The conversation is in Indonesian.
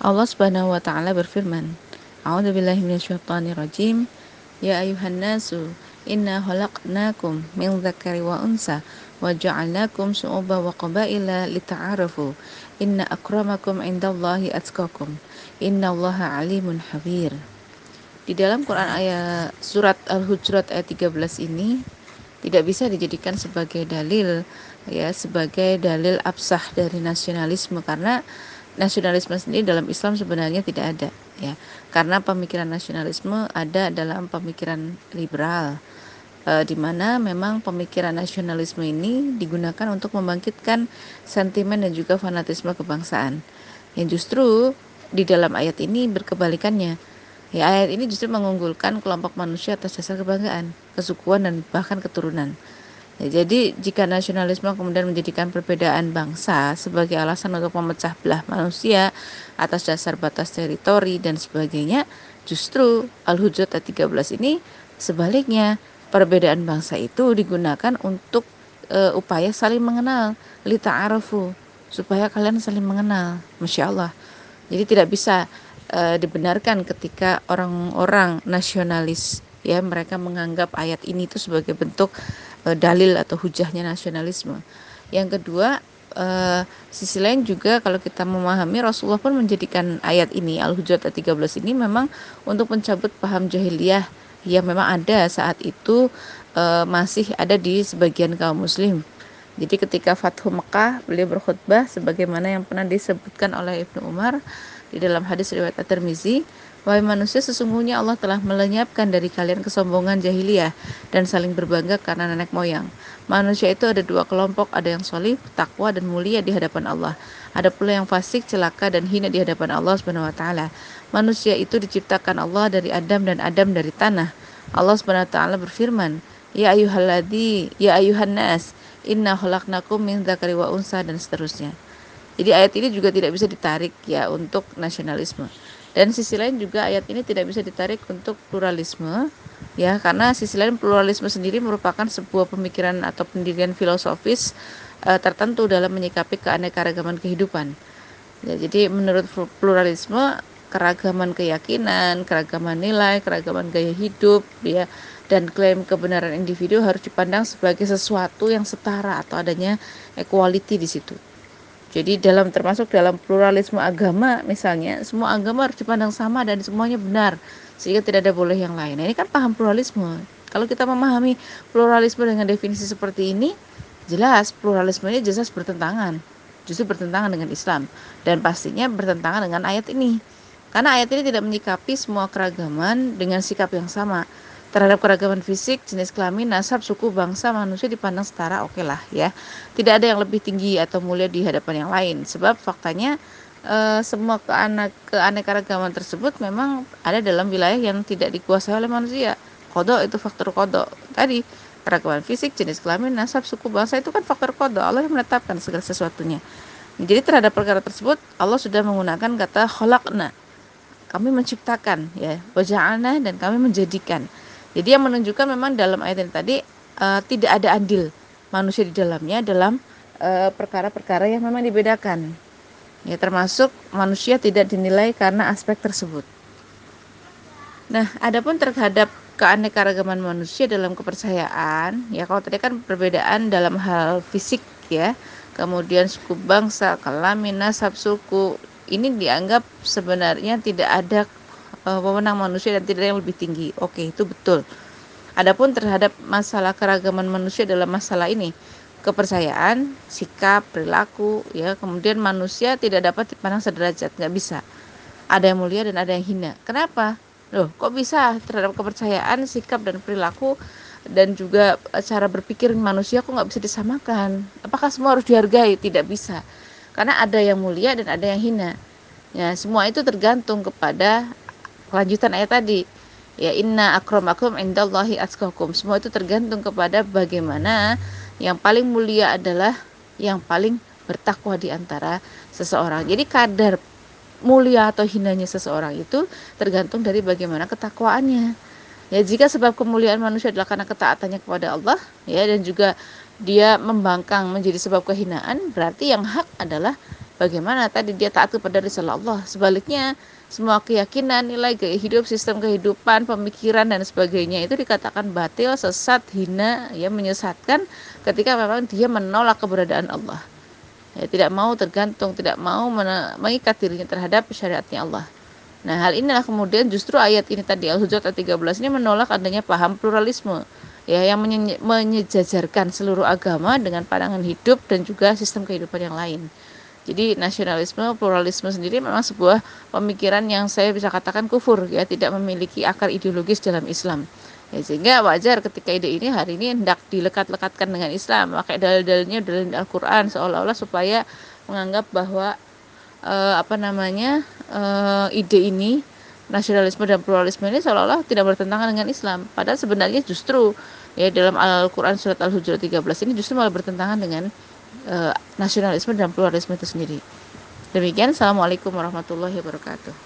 Allah Subhanahu wa taala berfirman, A'udzubillahi minasyaitonirrajim. Ya ayuhan nasu, inna khalaqnakum min dzakari wa unsa wa ja'alnakum syu'uban wa qabaila lita'arafu. Inna akramakum indallahi atqakum. Innallaha alimun habir. Di dalam Quran ayat surat Al-Hujurat ayat 13 ini tidak bisa dijadikan sebagai dalil ya sebagai dalil absah dari nasionalisme karena nasionalisme sendiri dalam Islam sebenarnya tidak ada ya. Karena pemikiran nasionalisme ada dalam pemikiran liberal e, di mana memang pemikiran nasionalisme ini digunakan untuk membangkitkan sentimen dan juga fanatisme kebangsaan. Yang justru di dalam ayat ini berkebalikannya. Ya ayat ini justru mengunggulkan kelompok manusia atas dasar kebanggaan kesukuan dan bahkan keturunan Ya, jadi jika nasionalisme kemudian menjadikan perbedaan bangsa sebagai alasan untuk memecah belah manusia atas dasar batas teritori dan sebagainya, justru Al-Hujurat ayat 13 ini sebaliknya perbedaan bangsa itu digunakan untuk e, upaya saling mengenal, lita arafu, supaya kalian saling mengenal. Masya Allah. Jadi tidak bisa e, dibenarkan ketika orang-orang nasionalis ya mereka menganggap ayat ini itu sebagai bentuk uh, dalil atau hujahnya nasionalisme. Yang kedua, uh, sisi lain juga kalau kita memahami Rasulullah pun menjadikan ayat ini Al-Hujurat 13 ini memang untuk mencabut paham jahiliyah yang memang ada saat itu uh, masih ada di sebagian kaum muslim. Jadi ketika Fathu Mekah beliau berkhutbah sebagaimana yang pernah disebutkan oleh Ibnu Umar di dalam hadis riwayat At-Tirmizi Wahai manusia, sesungguhnya Allah telah melenyapkan dari kalian kesombongan jahiliyah dan saling berbangga karena nenek moyang. Manusia itu ada dua kelompok, ada yang solih, takwa, dan mulia di hadapan Allah. Ada pula yang fasik, celaka, dan hina di hadapan Allah Subhanahu wa taala. Manusia itu diciptakan Allah dari Adam dan Adam dari tanah. Allah Subhanahu wa taala berfirman, "Ya ayyuhalladi, ya ayuhan nas, inna khalaqnakum min dzakari wa unsa" dan seterusnya. Jadi ayat ini juga tidak bisa ditarik ya untuk nasionalisme. Dan sisi lain juga ayat ini tidak bisa ditarik untuk pluralisme ya karena sisi lain pluralisme sendiri merupakan sebuah pemikiran atau pendirian filosofis e, tertentu dalam menyikapi keanekaragaman kehidupan. Ya, jadi menurut pluralisme keragaman keyakinan, keragaman nilai, keragaman gaya hidup ya dan klaim kebenaran individu harus dipandang sebagai sesuatu yang setara atau adanya equality di situ. Jadi dalam termasuk dalam pluralisme agama misalnya semua agama harus dipandang sama dan semuanya benar sehingga tidak ada boleh yang lain. Nah, ini kan paham pluralisme. Kalau kita memahami pluralisme dengan definisi seperti ini, jelas pluralisme ini jelas bertentangan, justru bertentangan dengan Islam dan pastinya bertentangan dengan ayat ini. Karena ayat ini tidak menyikapi semua keragaman dengan sikap yang sama terhadap keragaman fisik, jenis kelamin, nasab, suku, bangsa, manusia dipandang setara, oke okay lah ya. Tidak ada yang lebih tinggi atau mulia di hadapan yang lain. Sebab faktanya e, semua keanek keanekaragaman tersebut memang ada dalam wilayah yang tidak dikuasai oleh manusia. Kodok itu faktor kodok. Tadi keragaman fisik, jenis kelamin, nasab, suku, bangsa itu kan faktor kodok. Allah yang menetapkan segala sesuatunya. Jadi terhadap perkara tersebut Allah sudah menggunakan kata kholakna. Kami menciptakan ya, waja'alna dan kami menjadikan. Jadi yang menunjukkan memang dalam ayat ini tadi uh, tidak ada andil manusia di dalamnya dalam eh, perkara-perkara yang memang dibedakan. Ya termasuk manusia tidak dinilai karena aspek tersebut. Nah, adapun terhadap keanekaragaman manusia dalam kepercayaan, ya kalau tadi kan perbedaan dalam hal fisik ya, kemudian suku bangsa, kelamin, nasab, suku, ini dianggap sebenarnya tidak ada wewenang manusia dan tidak ada yang lebih tinggi. Oke, itu betul. Adapun terhadap masalah keragaman manusia dalam masalah ini, kepercayaan, sikap, perilaku, ya, kemudian manusia tidak dapat dipandang sederajat, nggak bisa. Ada yang mulia dan ada yang hina. Kenapa? Loh, kok bisa terhadap kepercayaan, sikap dan perilaku dan juga cara berpikir manusia kok nggak bisa disamakan? Apakah semua harus dihargai? Tidak bisa. Karena ada yang mulia dan ada yang hina. Ya, semua itu tergantung kepada kelanjutan ayat tadi. Ya inna akramakum indallahi atqakum. Semua itu tergantung kepada bagaimana yang paling mulia adalah yang paling bertakwa di antara seseorang. Jadi kadar mulia atau hinanya seseorang itu tergantung dari bagaimana ketakwaannya. Ya jika sebab kemuliaan manusia adalah karena ketaatannya kepada Allah ya dan juga dia membangkang menjadi sebab kehinaan berarti yang hak adalah bagaimana tadi dia taat kepada risalah Allah. Sebaliknya semua keyakinan nilai gaya hidup sistem kehidupan pemikiran dan sebagainya itu dikatakan batil sesat hina ya menyesatkan ketika memang dia menolak keberadaan Allah ya, tidak mau tergantung tidak mau mengikat dirinya terhadap syariatnya Allah Nah, hal inilah kemudian justru ayat ini tadi Al-Hujurat ayat 13 ini menolak adanya paham pluralisme ya yang menyejajarkan seluruh agama dengan pandangan hidup dan juga sistem kehidupan yang lain. Jadi nasionalisme, pluralisme sendiri memang sebuah pemikiran yang saya bisa katakan kufur ya, tidak memiliki akar ideologis dalam Islam. Ya, sehingga wajar ketika ide ini hari ini hendak dilekat-lekatkan dengan Islam, pakai dalil-dalilnya dalil Al-Qur'an seolah-olah supaya menganggap bahwa eh, apa namanya uh, ide ini nasionalisme dan pluralisme ini seolah-olah tidak bertentangan dengan Islam. Padahal sebenarnya justru ya dalam Al-Qur'an surat Al-Hujurat 13 ini justru malah bertentangan dengan uh, nasionalisme dan pluralisme itu sendiri. Demikian, Assalamualaikum warahmatullahi wabarakatuh.